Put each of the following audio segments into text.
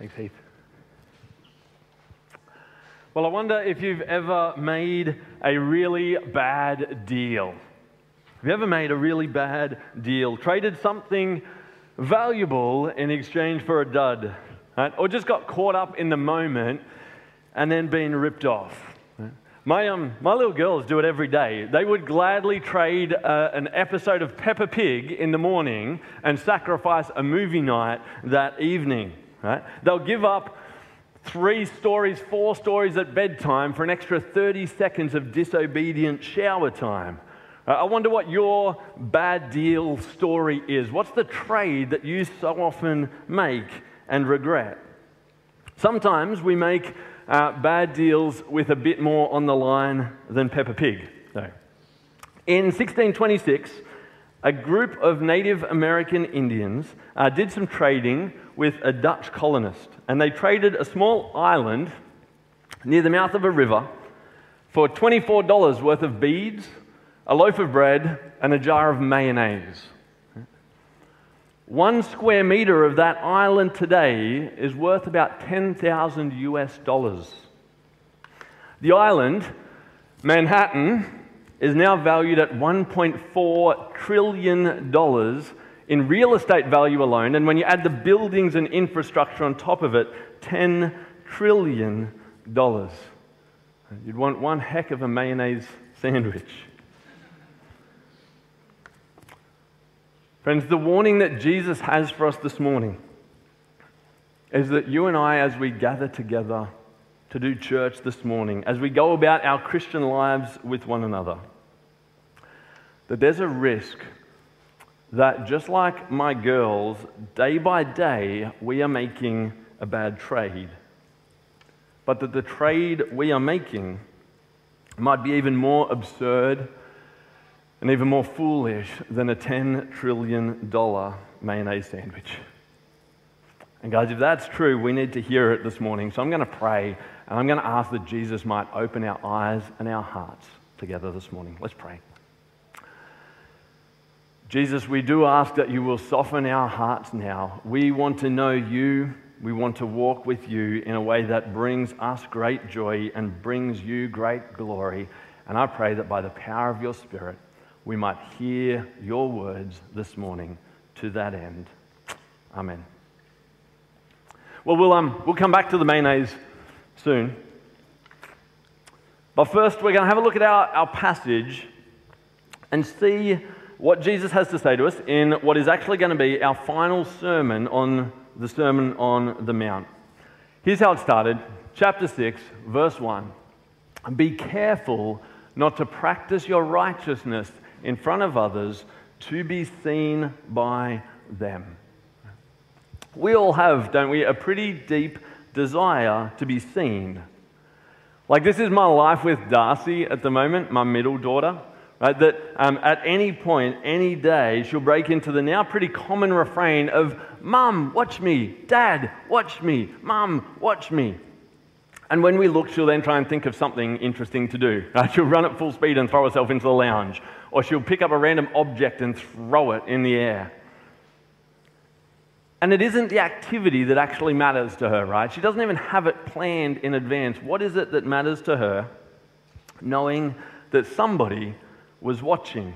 Thanks, Heath. Well, I wonder if you've ever made a really bad deal. Have you ever made a really bad deal? Traded something valuable in exchange for a dud? Right? Or just got caught up in the moment and then been ripped off? My, um, my little girls do it every day. They would gladly trade uh, an episode of Peppa Pig in the morning and sacrifice a movie night that evening. Right? They'll give up three stories, four stories at bedtime for an extra 30 seconds of disobedient shower time. Uh, I wonder what your bad deal story is. What's the trade that you so often make and regret? Sometimes we make uh, bad deals with a bit more on the line than Peppa Pig, though. In 1626, a group of Native American Indians uh, did some trading with a Dutch colonist, and they traded a small island near the mouth of a river for $24 worth of beads, a loaf of bread, and a jar of mayonnaise. One square meter of that island today is worth about 10,000 US dollars. The island, Manhattan, is now valued at $1.4 trillion in real estate value alone. And when you add the buildings and infrastructure on top of it, $10 trillion. You'd want one heck of a mayonnaise sandwich. Friends, the warning that Jesus has for us this morning is that you and I, as we gather together to do church this morning, as we go about our Christian lives with one another, that there's a risk that just like my girls, day by day, we are making a bad trade. But that the trade we are making might be even more absurd and even more foolish than a $10 trillion mayonnaise sandwich. And guys, if that's true, we need to hear it this morning. So I'm going to pray and I'm going to ask that Jesus might open our eyes and our hearts together this morning. Let's pray. Jesus, we do ask that you will soften our hearts now. We want to know you. We want to walk with you in a way that brings us great joy and brings you great glory. And I pray that by the power of your Spirit, we might hear your words this morning to that end. Amen. Well, we'll, um, we'll come back to the mayonnaise soon. But first, we're going to have a look at our, our passage and see what Jesus has to say to us in what is actually going to be our final sermon on the Sermon on the Mount. Here's how it started chapter 6, verse 1. Be careful not to practice your righteousness in front of others to be seen by them. We all have, don't we, a pretty deep desire to be seen. Like, this is my life with Darcy at the moment, my middle daughter. Right, that um, at any point, any day, she'll break into the now pretty common refrain of, Mum, watch me. Dad, watch me. Mum, watch me. And when we look, she'll then try and think of something interesting to do. Right? She'll run at full speed and throw herself into the lounge or she'll pick up a random object and throw it in the air. And it isn't the activity that actually matters to her, right? She doesn't even have it planned in advance. What is it that matters to her? Knowing that somebody was watching.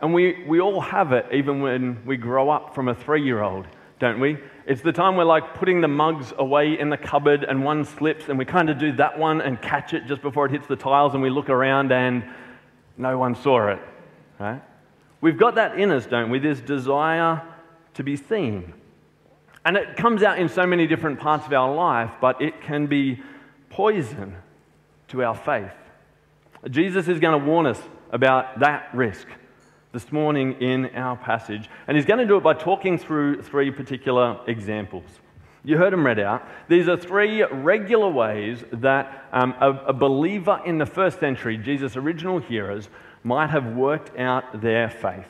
And we, we all have it even when we grow up from a three year old, don't we? It's the time we're like putting the mugs away in the cupboard and one slips and we kind of do that one and catch it just before it hits the tiles and we look around and no one saw it. Right? We've got that in us, don't we? This desire to be seen. And it comes out in so many different parts of our life, but it can be poison to our faith. Jesus is going to warn us about that risk this morning in our passage, and he's going to do it by talking through three particular examples. You heard them read out. These are three regular ways that um, a, a believer in the first century, Jesus' original hearers, might have worked out their faith.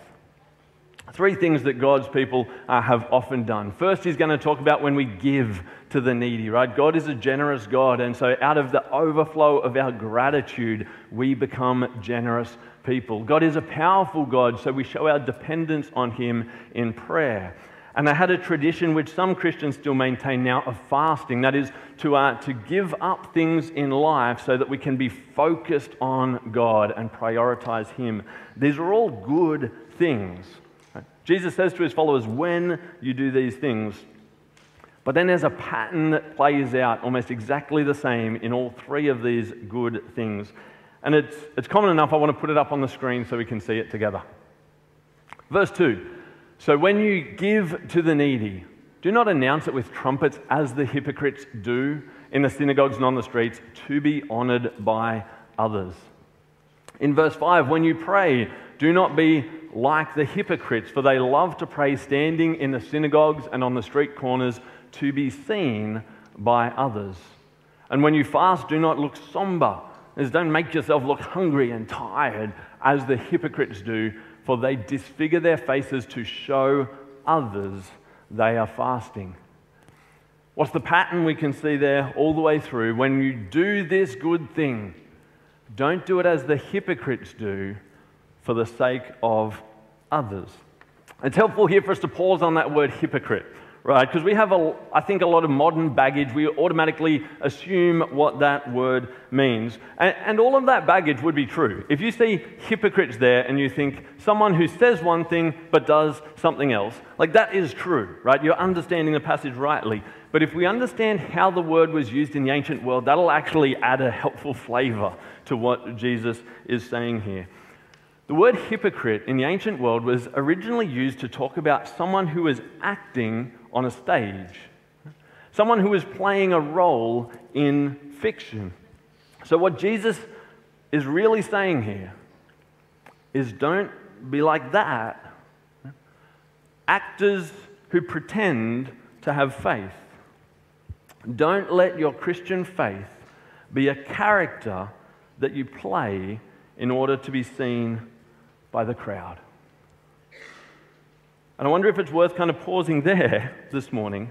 Three things that God's people uh, have often done. First, he's going to talk about when we give to the needy, right? God is a generous God, and so out of the overflow of our gratitude, we become generous people. God is a powerful God, so we show our dependence on him in prayer. And they had a tradition which some Christians still maintain now of fasting. That is, to, uh, to give up things in life so that we can be focused on God and prioritize Him. These are all good things. Jesus says to his followers, when you do these things, but then there's a pattern that plays out almost exactly the same in all three of these good things. And it's, it's common enough, I want to put it up on the screen so we can see it together. Verse 2 So when you give to the needy, do not announce it with trumpets as the hypocrites do in the synagogues and on the streets to be honored by others. In verse 5, when you pray, do not be like the hypocrites, for they love to pray standing in the synagogues and on the street corners to be seen by others. And when you fast, do not look somber. Don't make yourself look hungry and tired as the hypocrites do, for they disfigure their faces to show others they are fasting. What's the pattern we can see there all the way through? When you do this good thing, don't do it as the hypocrites do for the sake of others. It's helpful here for us to pause on that word hypocrite right? Because we have, a, I think, a lot of modern baggage. We automatically assume what that word means. And, and, all of that baggage would be true. If you see hypocrites there and you think someone who says one thing but does something else, like that is true, right? You're understanding the passage rightly. But if we understand how the word was used in the ancient world, that'll actually add a helpful flavor to what Jesus is saying here. The word hypocrite in the ancient world was originally used to talk about someone who was acting on a stage, someone who was playing a role in fiction. So, what Jesus is really saying here is don't be like that. Actors who pretend to have faith. Don't let your Christian faith be a character that you play in order to be seen by the crowd. And I wonder if it's worth kind of pausing there this morning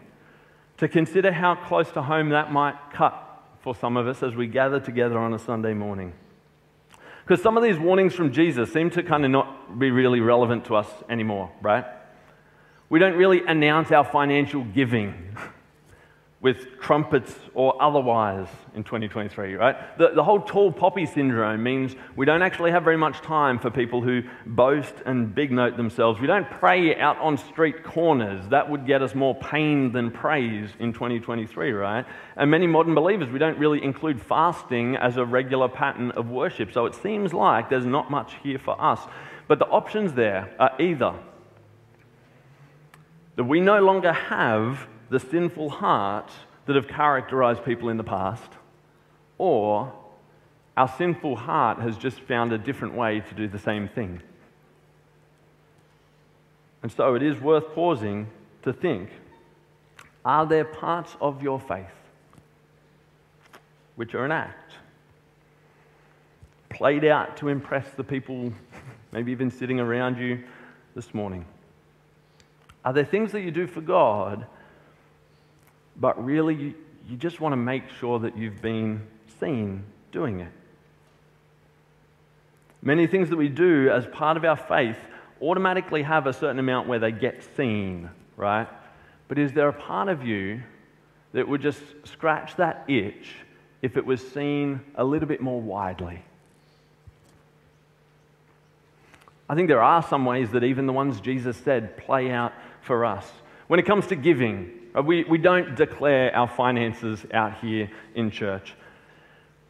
to consider how close to home that might cut for some of us as we gather together on a Sunday morning. Because some of these warnings from Jesus seem to kind of not be really relevant to us anymore, right? We don't really announce our financial giving with trumpets or otherwise in 2023, right? The, the whole tall poppy syndrome means we don't actually have very much time for people who boast and big note themselves. We don't pray out on street corners. That would get us more pain than praise in 2023, right? And many modern believers, we don't really include fasting as a regular pattern of worship. So it seems like there's not much here for us. But the options there are either that we no longer have the sinful hearts that have characterized people in the past, or our sinful heart has just found a different way to do the same thing. And so it is worth pausing to think are there parts of your faith which are an act, played out to impress the people, maybe even sitting around you this morning? Are there things that you do for God but really you, you just want to make sure that you've been seen doing it. Many things that we do as part of our faith automatically have a certain amount where they get seen, right? But is there a part of you that would just scratch that itch if it was seen a little bit more widely? I think there are some ways that even the ones Jesus said play out for us. When it comes to giving, Uh, we, we don't declare our finances out here in church.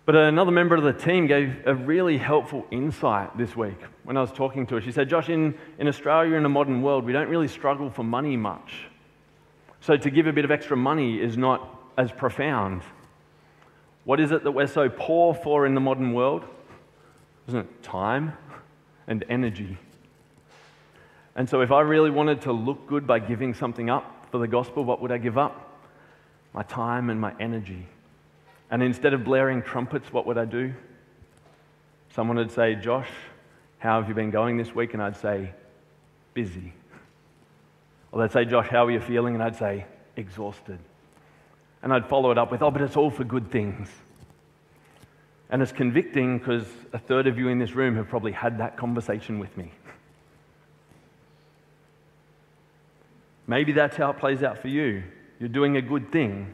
But another member of the team gave a really helpful insight this week when I was talking to her. She said, Josh, in, in Australia, in the modern world, we don't really struggle for money much. So to give a bit of extra money is not as profound. What is it that we're so poor for in the modern world? Isn't it time and energy? And so if I really wanted to look good by giving something up, for the gospel, what would I give up? My time and my energy. And instead of blaring trumpets, what would I do? Someone would say, Josh, how have you been going this week? And I'd say, busy. Or they'd say, Josh, how are you feeling? And I'd say, exhausted. And I'd follow it up with, oh, but it's all for good things. And it's convicting because a third of you in this room have probably had that conversation with me. Maybe that's how it plays out for you. You're doing a good thing,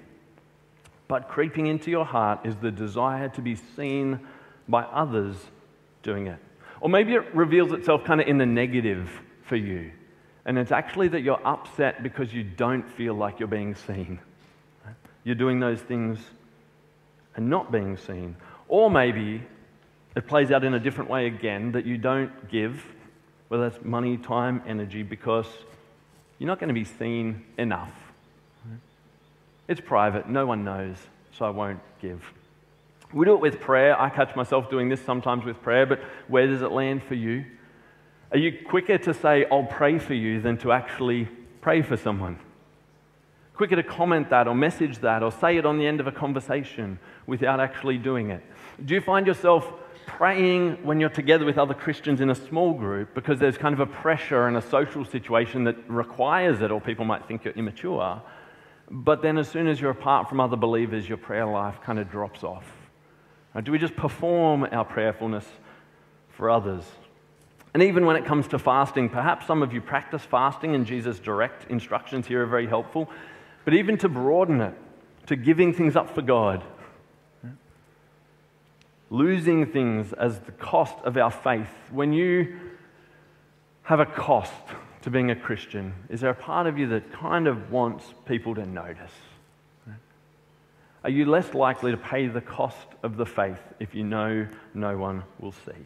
but creeping into your heart is the desire to be seen by others doing it. Or maybe it reveals itself kind of in the negative for you. And it's actually that you're upset because you don't feel like you're being seen. You're doing those things and not being seen. Or maybe it plays out in a different way again that you don't give, whether that's money, time, energy, because you're not going to be seen enough. It's private, no one knows, so I won't give. We do it with prayer. I catch myself doing this sometimes with prayer, but where does it land for you? Are you quicker to say, I'll pray for you, than to actually pray for someone? Quicker to comment that or message that or say it on the end of a conversation without actually doing it? Do you find yourself praying when you're together with other Christians in a small group because there's kind of a pressure and a social situation that requires it, or people might think you're immature? But then, as soon as you're apart from other believers, your prayer life kind of drops off. do we just perform our prayerfulness for others? And even when it comes to fasting, perhaps some of you practice fasting, and Jesus' direct instructions here are very helpful. But even to broaden it, to giving things up for God, losing things as the cost of our faith. When you have a cost to being a Christian, is there a part of you that kind of wants people to notice? Are you less likely to pay the cost of the faith if you know no one will see?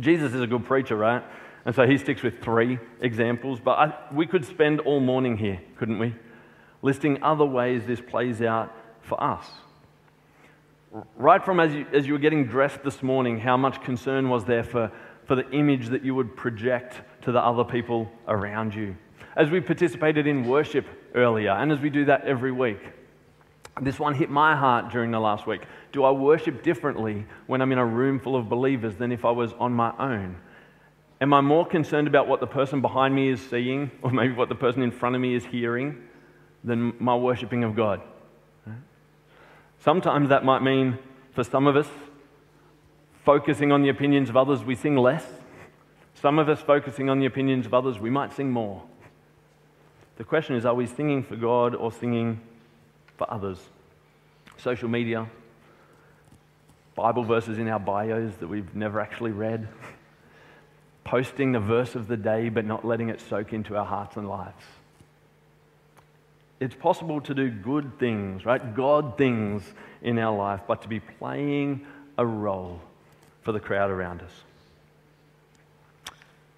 Jesus is a good preacher, right? And so he sticks with three examples, but I, we could spend all morning here, couldn't we? Listing other ways this plays out for us. Right from as you, as you were getting dressed this morning, how much concern was there for, for the image that you would project to the other people around you? As we participated in worship earlier, and as we do that every week, this one hit my heart during the last week. Do I worship differently when I'm in a room full of believers than if I was on my own? Am I more concerned about what the person behind me is seeing, or maybe what the person in front of me is hearing, than my worshiping of God? Sometimes that might mean, for some of us, focusing on the opinions of others, we sing less. Some of us focusing on the opinions of others, we might sing more. The question is are we singing for God or singing for others. Social media, Bible verses in our bios that we've never actually read, posting the verse of the day but not letting it soak into our hearts and lives. It's possible to do good things, right? God things in our life, but to be playing a role for the crowd around us.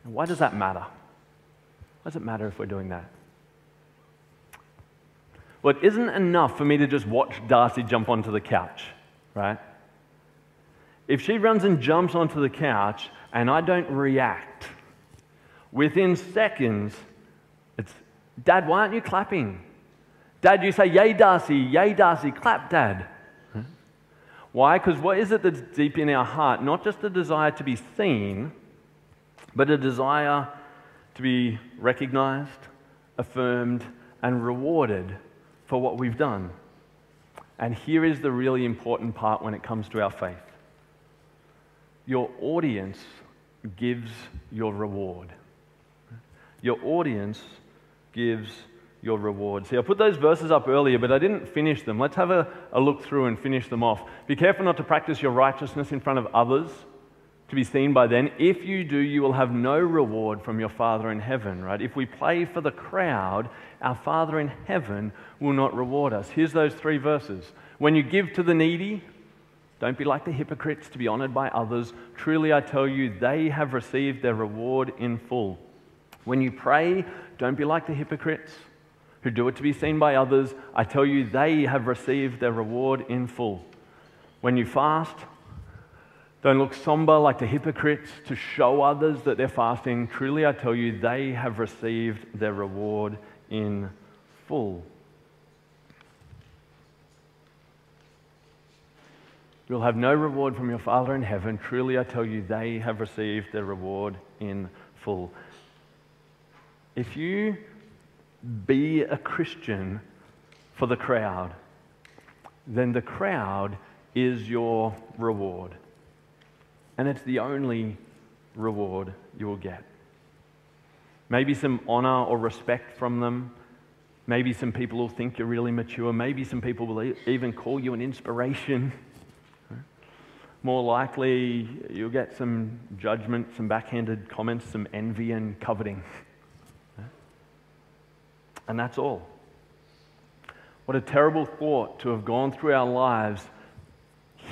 why does that matter? Why does it matter if we're doing that? Well, it isn't enough for me to just watch Darcy jump onto the couch, right? If she runs and jumps onto the couch and I don't react, within seconds, it's, Dad, why aren't you clapping? Dad, you say, Yay, Darcy, yay, Darcy, clap, Dad. Why? Because what is it that's deep in our heart? Not just a desire to be seen, but a desire to be recognized, affirmed, and rewarded for what we've done. And here is the really important part when it comes to our faith your audience gives your reward. Your audience gives your reward. See, I put those verses up earlier, but I didn't finish them. Let's have a, a look through and finish them off. Be careful not to practice your righteousness in front of others to be seen by them. If you do, you will have no reward from your Father in heaven, right? If we play for the crowd, our Father in heaven will not reward us. Here's those three verses. When you give to the needy, don't be like the hypocrites to be honored by others. Truly, I tell you, they have received their reward in full. When you pray, don't be like the hypocrites who do it to be seen by others. I tell you, they have received their reward in full. When you fast, don't look somber like the hypocrites to show others that they're fasting. Truly, I tell you, they have received their reward in full. You'll have no reward from your Father in heaven. Truly, I tell you, they have received their reward in full. If you be a Christian for the crowd, then the crowd is your reward. And it's the only reward you will get. maybe some honor or respect from them. Maybe some people will think you're really mature. Maybe some people will even call you an inspiration. More likely, you'll get some judgment, some backhanded comments, some envy and coveting. And that's all. What a terrible thought to have gone through our lives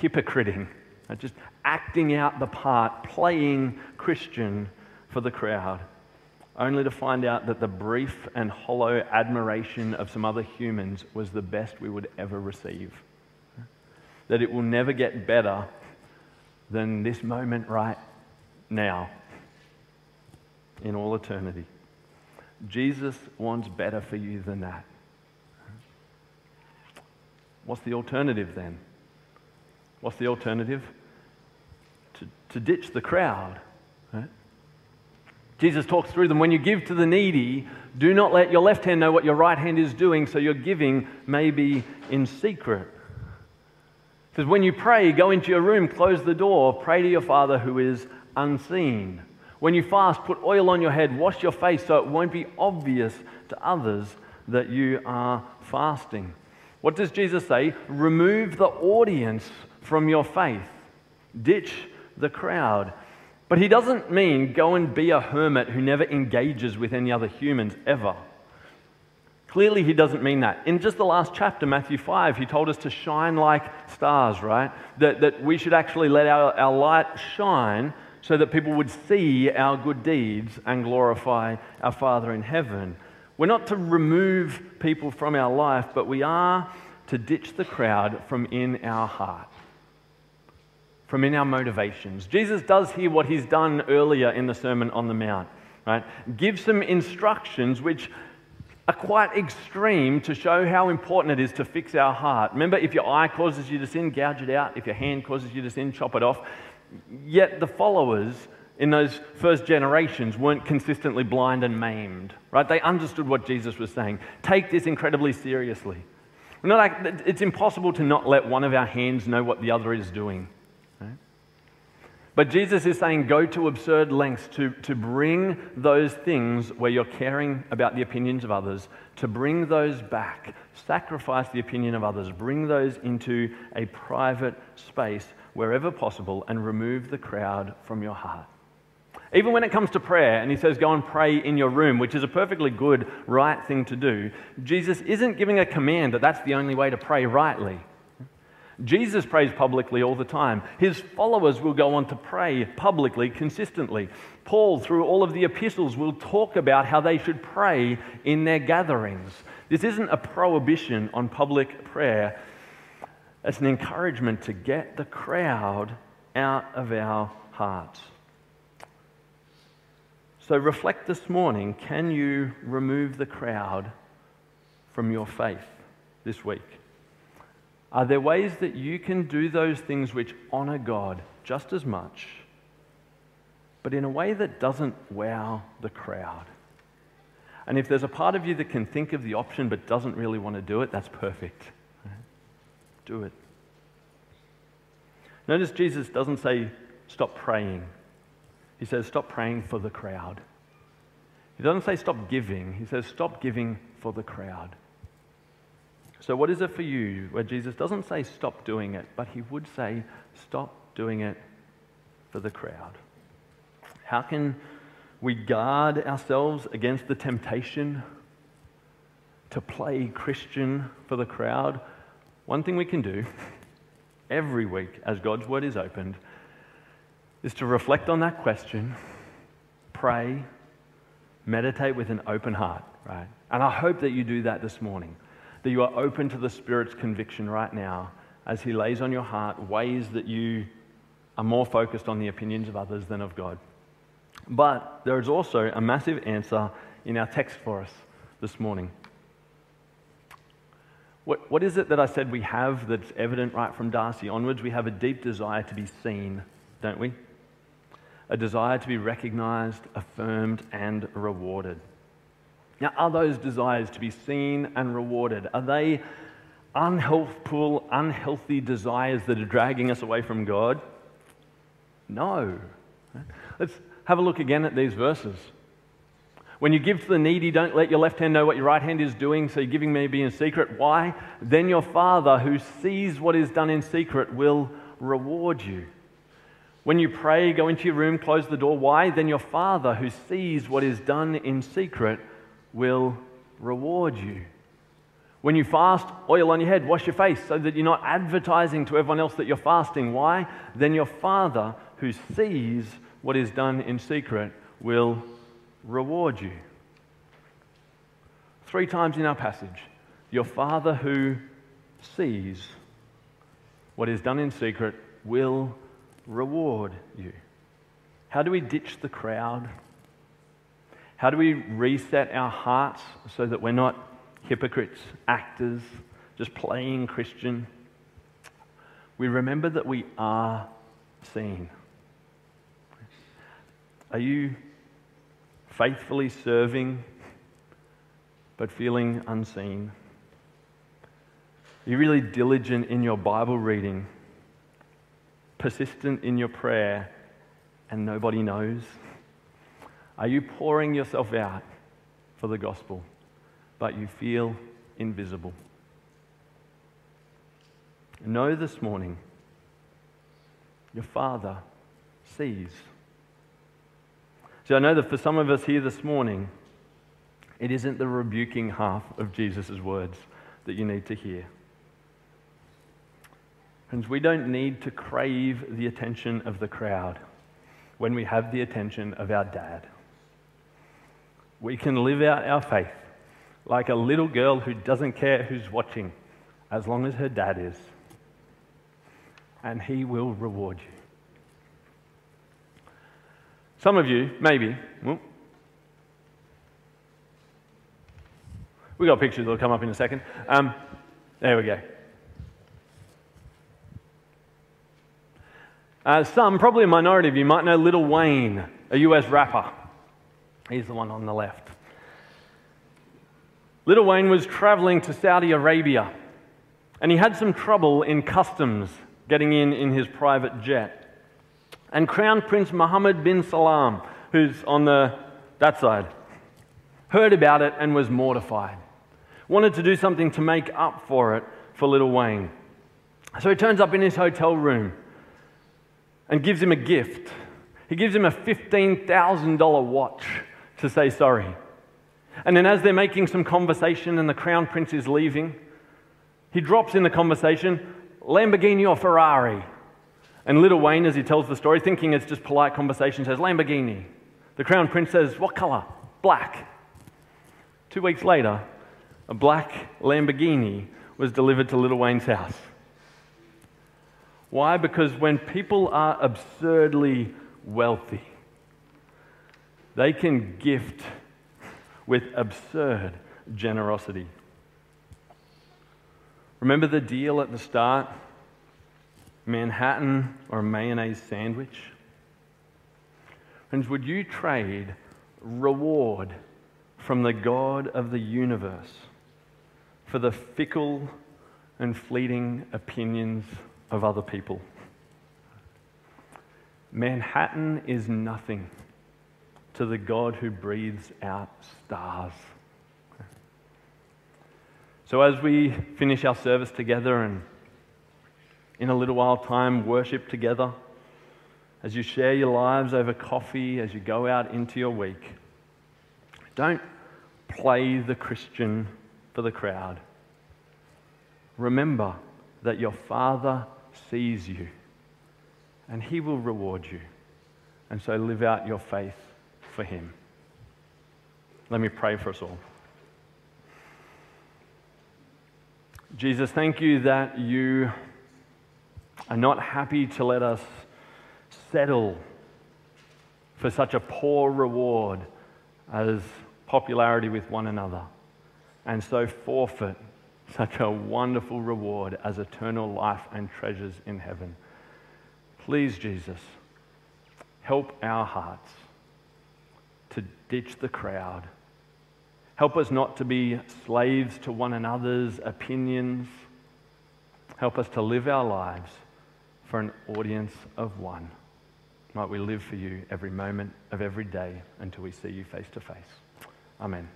hypocriting, uh, just acting out the part, playing Christian for the crowd, only to find out that the brief and hollow admiration of some other humans was the best we would ever receive. That it will never get better than this moment right now in all eternity. Jesus wants better for you than that. What's the alternative then? What's the alternative? To, to ditch the crowd. Right? Jesus talks through them. When you give to the needy, do not let your left hand know what your right hand is doing, so your giving may be in secret. Because when you pray, go into your room, close the door, pray to your Father who is unseen. When you fast, put oil on your head, wash your face so it won't be obvious to others that you are fasting. What does Jesus say? Remove the audience from your faith, ditch the crowd. But he doesn't mean go and be a hermit who never engages with any other humans ever. Clearly, he doesn't mean that. In just the last chapter, Matthew 5, he told us to shine like stars, right? That, that we should actually let our, our light shine so that people would see our good deeds and glorify our Father in heaven. We're not to remove people from our life, but we are to ditch the crowd from in our heart, from in our motivations. Jesus does here what he's done earlier in the Sermon on the Mount, right? Give some instructions which are quite extreme to show how important it is to fix our heart. Remember, if your eye causes you to sin, gouge it out. If your hand causes you to sin, chop it off. Yet the followers in those first generations weren't consistently blind and maimed, right? They understood what Jesus was saying. Take this incredibly seriously. Like, it's impossible to not let one of our hands know what the other is doing. But Jesus is saying, go to absurd lengths to, to bring those things where you're caring about the opinions of others, to bring those back. Sacrifice the opinion of others. Bring those into a private space wherever possible and remove the crowd from your heart. Even when it comes to prayer, and he says, go and pray in your room, which is a perfectly good, right thing to do, Jesus isn't giving a command that that's the only way to pray rightly. Jesus prays publicly all the time. His followers will go on to pray publicly, consistently. Paul, through all of the epistles, will talk about how they should pray in their gatherings. This isn't a prohibition on public prayer, it's an encouragement to get the crowd out of our hearts. So reflect this morning can you remove the crowd from your faith this week? Are there ways that you can do those things which honor God just as much, but in a way that doesn't wow the crowd? And if there's a part of you that can think of the option but doesn't really want to do it, that's perfect do it. Notice Jesus doesn't say, stop praying. He says, stop praying for the crowd. He doesn't say, stop giving. He says, stop giving for the crowd. So, what is it for you where Jesus doesn't say, stop doing it, but he would say, stop doing it for the crowd? How can we guard ourselves against the temptation to play Christian for the crowd? One thing we can do every week as God's word is opened is to reflect on that question, pray, meditate with an open heart, right? And I hope that you do that this morning, that you are open to the Spirit's conviction right now as He lays on your heart ways that you are more focused on the opinions of others than of God. But there is also a massive answer in our text for us this morning. What, what is it that I said we have that's evident right from Darcy onwards? We have a deep desire to be seen, don't we? A desire to be recognized, affirmed, and rewarded. Now, are those desires to be seen and rewarded, are they unhelpful, unhealthy desires that are dragging us away from God? No. Let's have a look again at these verses. When you give to the needy, don't let your left hand know what your right hand is doing, so you're giving maybe in secret. Why? Then your Father, who sees what is done in secret, will reward you. When you pray, go into your room, close the door. Why? Then your Father, who sees what is done in secret, will reward you. When you fast, oil on your head, wash your face so that you're not advertising to everyone else that you're fasting. Why? Then your Father, who sees what is done in secret, will reward you. Three times in our passage, your Father who sees what is done in secret will reward you. How do we ditch the crowd? How do we reset our hearts so that we're not hypocrites, actors, just playing Christian? We remember that we are seen. Are you faithfully serving but feeling unseen? Are you really diligent in your Bible reading, persistent in your prayer, and nobody knows? Are you pouring yourself out for the gospel, but you feel invisible? Know this morning, your Father sees. So I know that for some of us here this morning, it isn't the rebuking half of Jesus' words that you need to hear. Friends, we don't need to crave the attention of the crowd when we have the attention of our dad. We can live out our faith like a little girl who doesn't care who's watching as long as her dad is. And he will reward you. Some of you, maybe, well, we got pictures that'll come up in a second. Um, there we go. Uh, some, probably a minority of you, might know Little Wayne, a US rapper. He's the one on the left. Little Wayne was traveling to Saudi Arabia and he had some trouble in customs getting in in his private jet. And Crown Prince Mohammed bin Salman, who's on the, that side, heard about it and was mortified. Wanted to do something to make up for it for little Wayne. So he turns up in his hotel room and gives him a gift. He gives him a $15,000 watch to say sorry. And then, as they're making some conversation and the crown prince is leaving, he drops in the conversation Lamborghini or Ferrari? And little Wayne, as he tells the story, thinking it's just polite conversation, says, Lamborghini. The crown prince says, What color? Black. Two weeks later, a black Lamborghini was delivered to little Wayne's house. Why? Because when people are absurdly wealthy, they can gift with absurd generosity. Remember the deal at the start? Manhattan or mayonnaise sandwich? Friends, would you trade reward from the God of the universe for the fickle and fleeting opinions of other people? Manhattan is nothing to the God who breathes out stars. So, as we finish our service together and in a little while time worship together, as you share your lives over coffee, as you go out into your week. Don't play the Christian for the crowd. Remember that your Father sees you and He will reward you. And so live out your faith for Him. Let me pray for us all. Jesus, thank you that you are not happy to let us settle for such a poor reward as popularity with one another, and so forfeit such a wonderful reward as eternal life and treasures in heaven. Please, Jesus, help our hearts to ditch the crowd. Help us not to be slaves to one another's opinions. Help us to live our lives for an audience of one. Might we live for you every moment of every day until we see you face to face. Amen.